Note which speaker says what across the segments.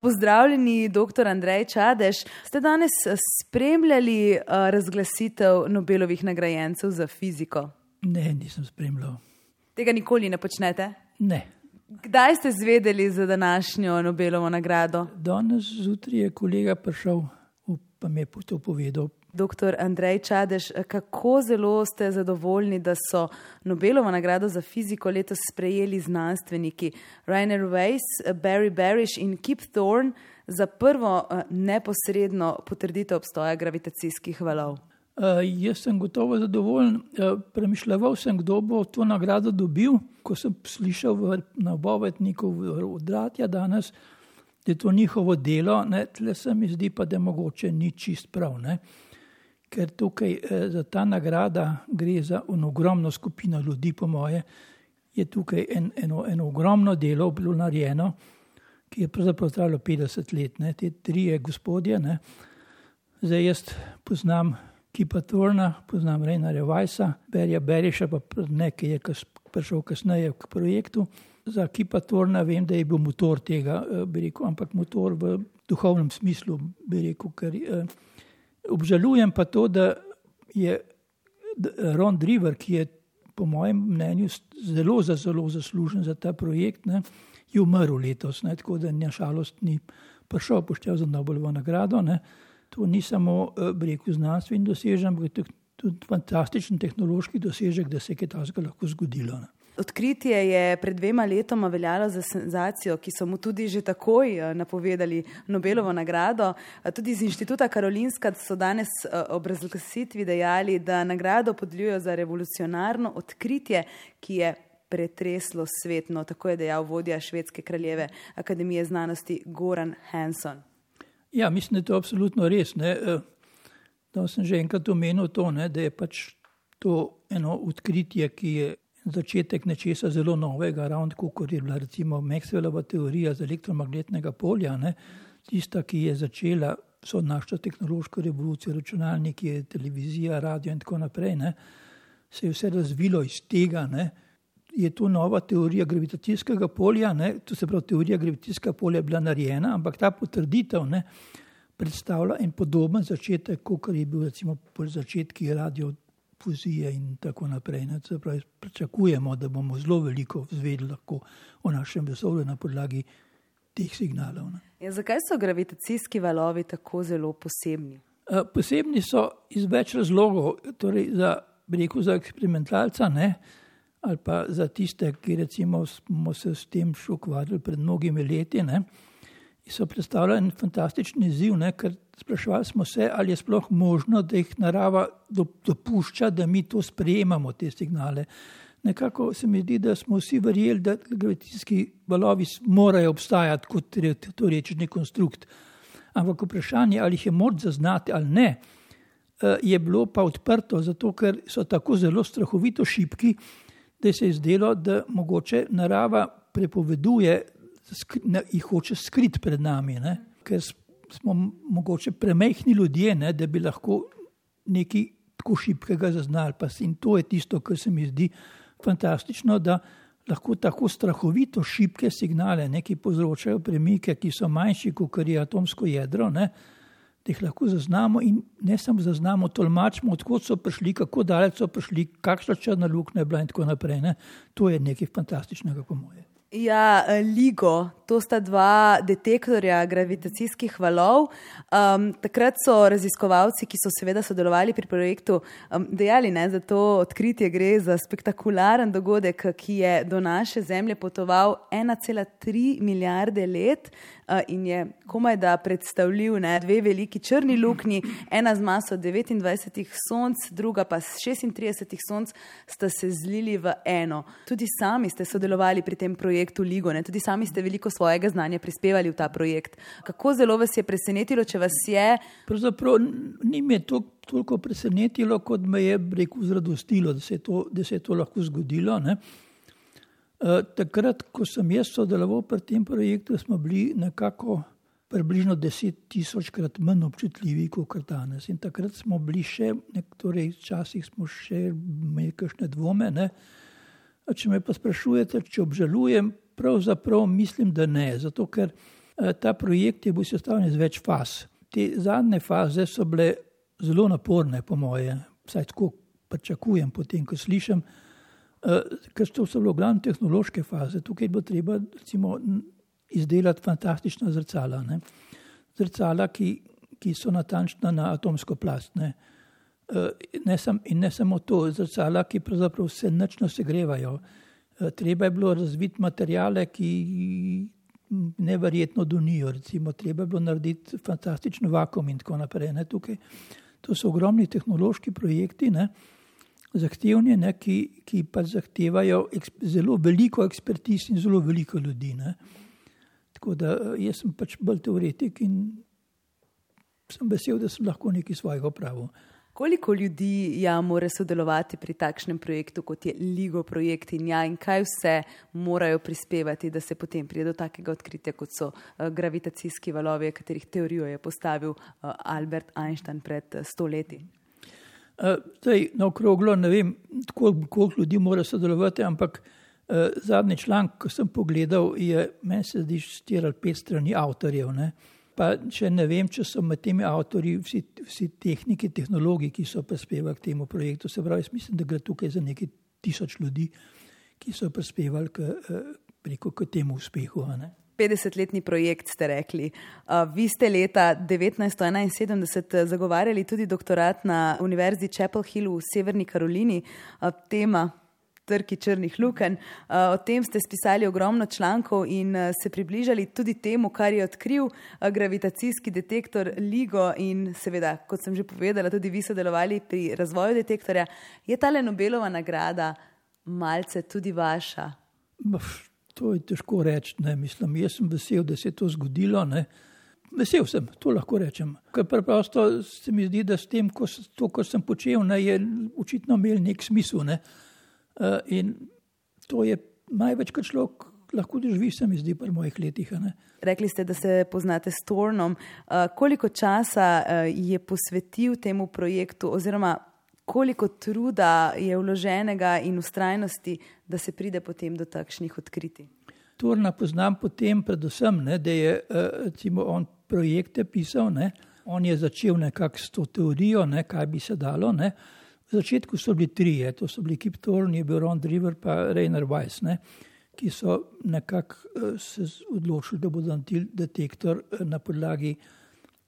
Speaker 1: Pozdravljeni, dr. Andrej Čadež. Ste danes eh, spremljali uh, razglasitev Nobelovih nagrajencev za fiziko?
Speaker 2: Ne, nisem spremljal.
Speaker 1: Tega nikoli ne počnete?
Speaker 2: Ne.
Speaker 1: Kdaj ste zvedeli za današnjo Nobelovo nagrado?
Speaker 2: Danes zjutraj je kolega prišel, pa mi je to povedal,
Speaker 1: Doktor Andrej Čadež, kako zelo ste zadovoljni, da so Nobelovo nagrado za fiziko letos sprejeli znanstveniki Rainer Weiss, Barry Barish in Kip Thorne za prvo eh, neposredno potrditev obstoja gravitacijskih valov?
Speaker 2: Uh, jaz sem gotovo zadovoljen. Uh, premišljal sem, kdo bo to nagrado dobil. Ko sem slišal v, na obovetniku od Ratja danes, da je to njihovo delo, tle se mi zdi pa, da mogoče ni čist prav. Ne? ker tukaj eh, za ta nagrada gre za ogromno skupino ljudi, po moje, je tukaj en, eno, eno ogromno delo bilo narejeno, ki je pravzaprav trajalo 50 let, ne, te tri je gospodje. Ne. Zdaj jaz poznam Kipa Torna, poznam Reinarja Vajsa, Berja Beriša, pa nekaj je kas, prišel kasneje k projektu. Za Kipa Torna vem, da je bil motor tega, eh, rekel, ampak motor v duhovnem smislu, bi rekel, ker eh, Obžalujem pa to, da je Ron Driver, ki je po mojem mnenju zelo, zelo zaslužen za ta projekt, ne, je umrl letos, ne, tako da na žalost ni prišel poštev za Nobelovo nagrado. Ne. To ni samo eh, rekel znanstveni dosežek, ampak tudi fantastičen tehnološki dosežek, da se je kaj takega lahko zgodilo. Ne.
Speaker 1: Odkritje je pred dvema letoma veljalo za senzacijo, ki so mu tudi že takoj eh, napovedali Nobelovo nagrado. Eh, tudi iz inštituta Karolinska so danes eh, ob razglasitvi dejali, da nagrado podeljujo za revolucionarno odkritje, ki je pretreslo svetno, tako je dejal vodja Švedske kraljeve akademije znanosti Goran Hanson.
Speaker 2: Ja, mislim, da je to absolutno res. Da sem že enkrat omenil to, ne, da je pač to eno odkritje, ki je začetek nečesa zelo novega, ravno tako kot je bila recimo Maxwellova teorija z elektromagnetnega polja, ne, tista, ki je začela so našo tehnološko revolucijo, računalniki, televizija, radio in tako naprej, ne, se je vse razvilo iz tega. Ne, je to nova teorija gravitacijskega polja, ne, to se pravi, teorija gravitacijskega polja je bila narejena, ampak ta potrditev ne, predstavlja en podoben začetek, kot je bil recimo po začetki radio fuzije in tako naprej. Pravi, pričakujemo, da bomo zelo veliko zvedeli o našem vesolju na podlagi teh signalov.
Speaker 1: Ja, zakaj so gravitacijski valovi tako zelo posebni?
Speaker 2: Posebni so iz več razlogov. Torej za, rekel, za eksperimentalca ne, ali pa za tiste, ki recimo, smo se s tem šokvarjali pred mnogimi leti. Ne, so predstavljali en fantastični izziv, ker sprašvali smo se, ali je sploh možno, da jih narava dopušča, da mi to sprejemamo, te signale. Nekako se mi zdi, da smo vsi verjeli, da gravitacijski valovi morajo obstajati kot teoretični konstrukt. Ampak vprašanje, ali jih je moč zaznati ali ne, eh, je bilo pa odprto, zato ker so tako zelo strahovito šipki, da se je zdelo, da mogoče narava prepoveduje jih hoče skriti pred nami, ne? ker smo mogoče premehni ljudje, ne? da bi lahko nekaj tako šibkega zaznali. In to je tisto, kar se mi zdi fantastično, da lahko tako strahovito šibke signale, ne? ki povzročajo premike, ki so manjši kot je atomsko jedro. Ne? Da jih lahko zaznamo, in ne samo zaznamo, tolmačimo, odkot so prišli, kako daleč so prišli, kakšna črna luknja je bila, in tako naprej. Ne? To je nekaj fantastičnega, po mojem.
Speaker 1: Ja, eh, LIGO, to sta dva detektorja gravitacijskih valov. Um, takrat so raziskovalci, ki so seveda sodelovali pri projektu, um, dejali, ne, da to odkritje gre za spektakularen dogodek, ki je do naše Zemlje potoval 1,3 milijarde let uh, in je komaj da predstavljiv ne, dve veliki črni luknji, ena z maso 29 sonc, druga pa s 36 sonc, sta se zlili v eno. Tudi sami ste sodelovali pri tem projektu LIGO, ne, tudi sami ste veliko svojega znanja prispevali v ta projekt. Kako zelo vas je presenetilo, če vas je?
Speaker 2: Pravzaprav ni me to toliko presenetilo, kot me je rekel zradostilo, da se je to, da se je to lahko zgodilo. Ne. Uh, takrat, ko sem jaz sodeloval pri tem projektu, smo bili nekako približno deset tisočkrat manj občutljivi kot danes. In takrat smo bili še, torej včasih smo še imeli kakšne dvome. Ne. Če me pa sprašujete, če obžalujem, pravzaprav mislim, da ne. Zato, ker Ta projekt je bil sestavljen iz več faz. Te zadnje faze so bile zelo naporne, po moje, vsaj tako pričakujem, potem ko slišim, ker so bile glavne tehnološke faze. Tukaj bo treba recimo, izdelati fantastična zrcala. Ne? Zrcala, ki, ki so natančna na atomsko plast. Ne? Ne sam, in ne samo to, zrcala, ki pravzaprav se nečno segrevajo. Treba je bilo razviti materijale, ki neverjetno donijo. Recimo, treba je bilo narediti fantastičen vakum in tako naprej. Ne, to so ogromni tehnološki projekti, ne, zahtevni, ne, ki, ki pa zahtevajo zelo veliko ekspertiz in zelo veliko ljudi. Ne. Tako da jaz sem pač bolj teoretik in sem vesel, da sem lahko nekaj svojega pravil.
Speaker 1: Koliko ljudi ja, mora sodelovati pri takšnem projektu, kot je Ligo projekt in, ja, in kaj vse morajo prispevati, da se potem pride do takega odkritja, kot so uh, gravitacijski valovi, katerih teorijo je postavil uh, Albert Einstein pred uh, stoletji?
Speaker 2: Uh, na okroglo ne vem, koliko, koliko ljudi mora sodelovati, ampak zadnji članek, ko sem pogledal, je meni se zdi štiri ali pet strani avtorjev. Ne? Pa če ne vem, če so med temi avtorji vsi, vsi tehniki, tehnologi, ki so prispevali k temu projektu. Se pravi, mislim, da gre tukaj za nekaj tisoč ljudi, ki so prispevali k, eh, preko, k temu uspehu.
Speaker 1: 50-letni projekt ste rekli. Vi ste leta 1971 zagovarjali tudi doktorat na Univerzi Chapel Hill v Severni Karolini. Tema trki črnih lukenj. Uh, o tem ste spisali ogromno člankov in uh, se približali tudi temu, kar je odkril uh, gravitacijski detektor LIGO in seveda, kot sem že povedala, tudi vi sodelovali pri razvoju detektorja. Je ta le Nobelova nagrada malce tudi vaša?
Speaker 2: To je težko reči. Mislim, jaz sem vesel, da se je to zgodilo. Ne. Vesel sem, to lahko rečem. Ker preprosto se mi zdi, da s tem, ko, to, kar sem počel, ne, je očitno imel nek smisel. Ne. Uh, in to je največ, kar človek lahko doživi, se mi zdi, pri mojih letih. Ne?
Speaker 1: Rekli ste, da se poznate s Tornom. Uh, koliko časa uh, je posvetil temu projektu, oziroma koliko truda je vloženega in ustrajnosti, da se pride potem do takšnih odkritij?
Speaker 2: Torna poznam potem, predvsem, ne, da je uh, on projekte pisal. Ne? On je začel nekako s to teorijo, ne, kaj bi se dalo. Ne? V začetku so bili trije, to so bili Kip Thorne, je bil Ron Driver in Rainer Weiss, ne, ki so nekako uh, se odločili, da bodo naredili detektor uh, na podlagi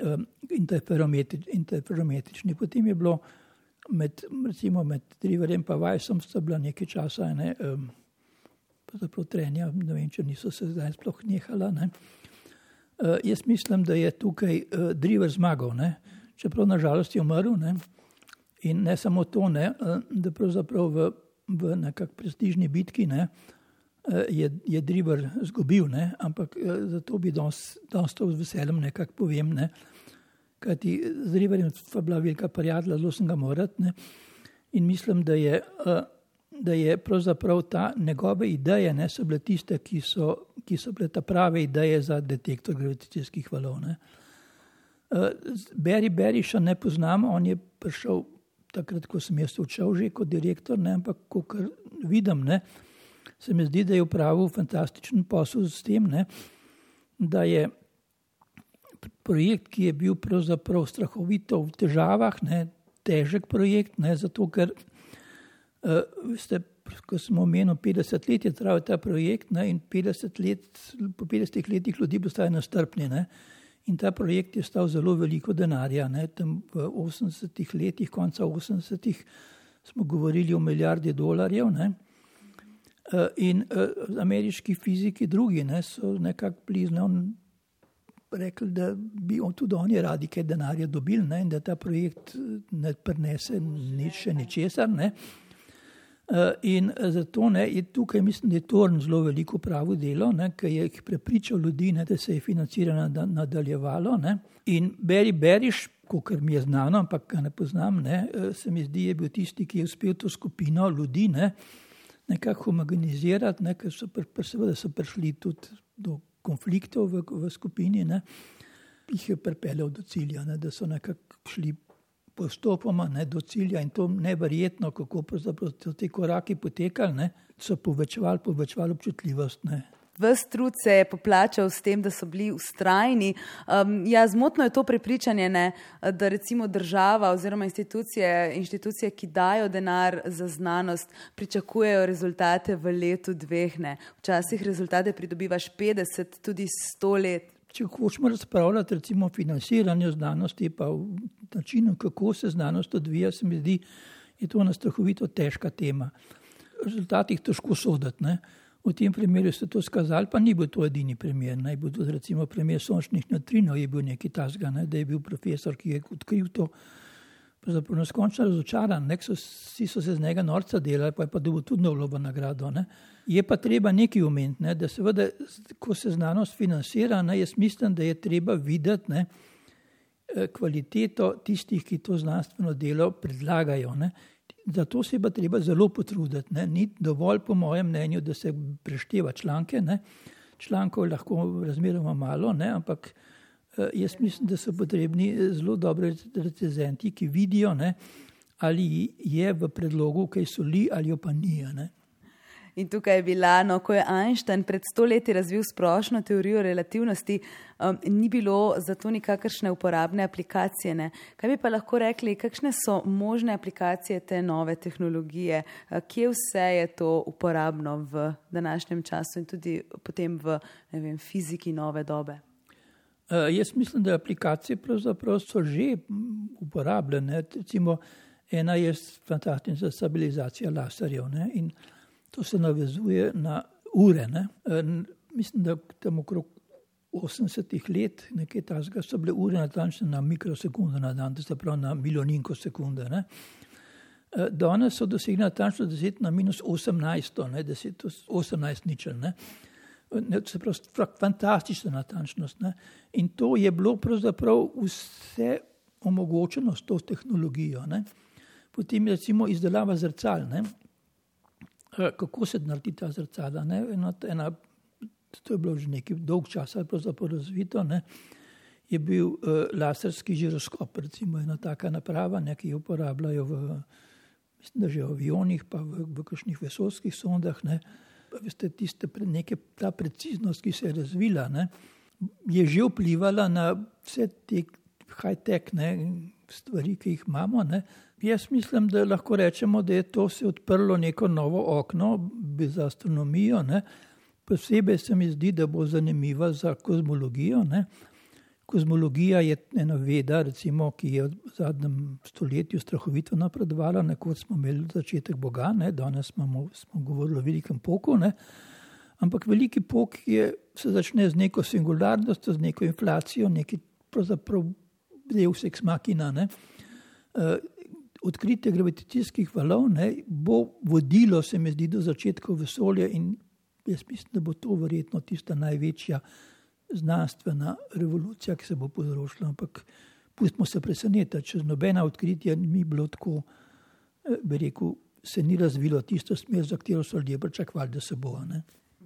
Speaker 2: um, interferometrični. Potem je bilo med, recimo, med Driverjem in Weissom sta bila nekaj časa, ne, um, trenja, ne vem, če niso se zdaj sploh nehala. Ne. Uh, jaz mislim, da je tukaj uh, Driver zmagal, ne, čeprav nažalost je umrl. Ne. In ne samo to, ne, eh, da pravzaprav v, v nekakšni prestižni bitki ne, eh, je, je Driver izgubil, ampak eh, zato bi danes to z veseljem nekako povem. Ne, kajti z Driverjem je bila velika prijatelja, zelo sem ga moral. In mislim, da je, da je pravzaprav ta njegove ideje, ne, so bile tiste, ki so, ki so bile ta prave ideje za detektor gravitacijskih valov. Ne. Beri Beriša ne poznam, on je prišel takrat, ko sem jaz odšel že kot direktor, ne, ampak ko vidim, ne, se mi zdi, da je upravil fantastičen posel s tem, ne, da je projekt, ki je bil pravzaprav strahovito v težavah, ne, težek projekt, ne, zato ker uh, ste, ko smo omenili, 50 let je trajal ta projekt ne, in 50 let, po 50 letih ljudi postaje nastrpni. Ne, In ta projekt je stal zelo veliko denarja. Ne? Tam v 80-ih letih, konca 80-ih, smo govorili o milijardi dolarjev. Ne? Eh, in uh, ameriški fiziki, drugi, ne, so nekako blizu rekli, da bi on tudi oni radi kaj denarja dobili ne? in da ta projekt eh, ne prenese nič, ničesar. Ne? Eh, in zato ne, je tukaj, mislim, da je Torn zelo veliko pravo delo, ki je prepričal ljudi, ne, da se je financiranje nadaljevalo. Ne. In Beri Beriš, kot mi je znano, ampak ga ne poznam, ne, eh, se mi zdi, je bil tisti, ki je uspel to skupino ljudi ne, nekako homogenizirati, ne, ker so, pr, seveda so prišli tudi do konfliktov v, v skupini, ne, jih je pripeljal do cilja, ne, da so nekako šli postopoma ne, do cilja in to nevrjetno, kako so ti koraki potekali, ne, so povečevali, povečevali občutljivost. Ne.
Speaker 1: Ves trud se je poplačal s tem, da so bili ustrajni. Um, ja, zmotno je to prepričanje, ne, da recimo država oziroma institucije, institucije, ki dajo denar za znanost, pričakujejo rezultate v letu dveh. Ne. Včasih rezultate pridobivaš 50, tudi 100 let.
Speaker 2: Če hočemo razpravljati recimo o financiranju znanosti, pa o načinu, kako se znanost odvija, se mi zdi, je to ena strahovito težka tema. Rezultatih težko soditi. V tem primeru ste to skazali, pa ni bil to edini primer. Naj bo tudi recimo primer sončnih neutrinov, je bil nekaj tasga, ne, da je bil profesor, ki je odkril to. Pravzaprav neskončno razočaran, nek so, vsi so se z njega norca delali, pa je pa dobil tudi novo nagrado. Ne. Je pa treba nekaj umeti, ne, da seveda, ko se znanost financira, ne, jaz mislim, da je treba videti ne, eh, kvaliteto tistih, ki to znanstveno delo predlagajo. Ne. Zato se pa treba zelo potruditi. Ne. Ni dovolj, po mojem mnenju, da se prešteva članke. Ne. Člankov lahko razmeroma malo, ne, ampak jaz mislim, da so potrebni eh, zelo dobri recenzenti, ki vidijo, ne, ali je v predlogu kaj soli ali jo pa ni. Ne.
Speaker 1: In tukaj je bila, no, ko je Einstein pred stoletji razvil splošno teorijo relativnosti, um, ni bilo za to nikakršne uporabne aplikacije. Ne. Kaj bi pa lahko rekli, kakšne so možne aplikacije te nove tehnologije, uh, kje vse je to uporabno v današnjem času in tudi potem v vem, fiziki nove dobe?
Speaker 2: Uh, jaz mislim, da aplikacije so že uporabljene. Recimo, ena je fantastična stabilizacija laserjev. Ne, To se navezuje na ure. Ne? Mislim, da tam okrog 80 let, nekaj tasga, so bile ure natančne na mikrosekunde na dan, to se pravi na milijoninko sekunde. Ne? Danes so dosegli natančno 10 na minus 18, ne? 10, 18 ničel. Ne? Ne, se pravi, fantastična natančnost. Ne? In to je bilo pravzaprav vse omogočeno s to tehnologijo. Ne? Potem je recimo izdelava zrcal. Ne? Eh, kako se naredi ta zrcala. Ena, ena, to je bilo že nekaj dolg časa razvito. Ne? Je bil uh, laserski žiroskop, recimo ena taka naprava, ne, ki jo uporabljajo v, mislim, že v avionih, pa v, v kakšnih vesolskih sondah. Ne. Veste, tiste, neke, ta preciznost, ki se je razvila, ne, je že vplivala na vse te high-tech stvari, ki jih imamo. Ne. Jaz mislim, da lahko rečemo, da je to se odprlo neko novo okno za astronomijo. Ne. Posebej se mi zdi, da bo zanimiva za kozmologijo. Ne. Kozmologija je ena veda, recimo, ki je v zadnjem stoletju strahovito napredovala. Nekoč smo imeli začetek Boga, ne. danes smo, smo govorili o velikem poku. Ne. Ampak veliki pok je, se začne z neko singularnostjo, z neko inflacijo, neki pravzaprav deus ex machina. Ne. Uh, odkritje gravitacijskih valov ne, bo vodilo, se mi zdi, do začetka vesolja in jaz mislim, da bo to verjetno tista največja znanstvena revolucija, ki se bo povzročila. Ampak pustimo se presenetiti, če nobena odkritja ni bilo tako, eh, bi rekel, se ni razvilo tisto smer, za katero so ljudje pričakovali, da se bo. Ne.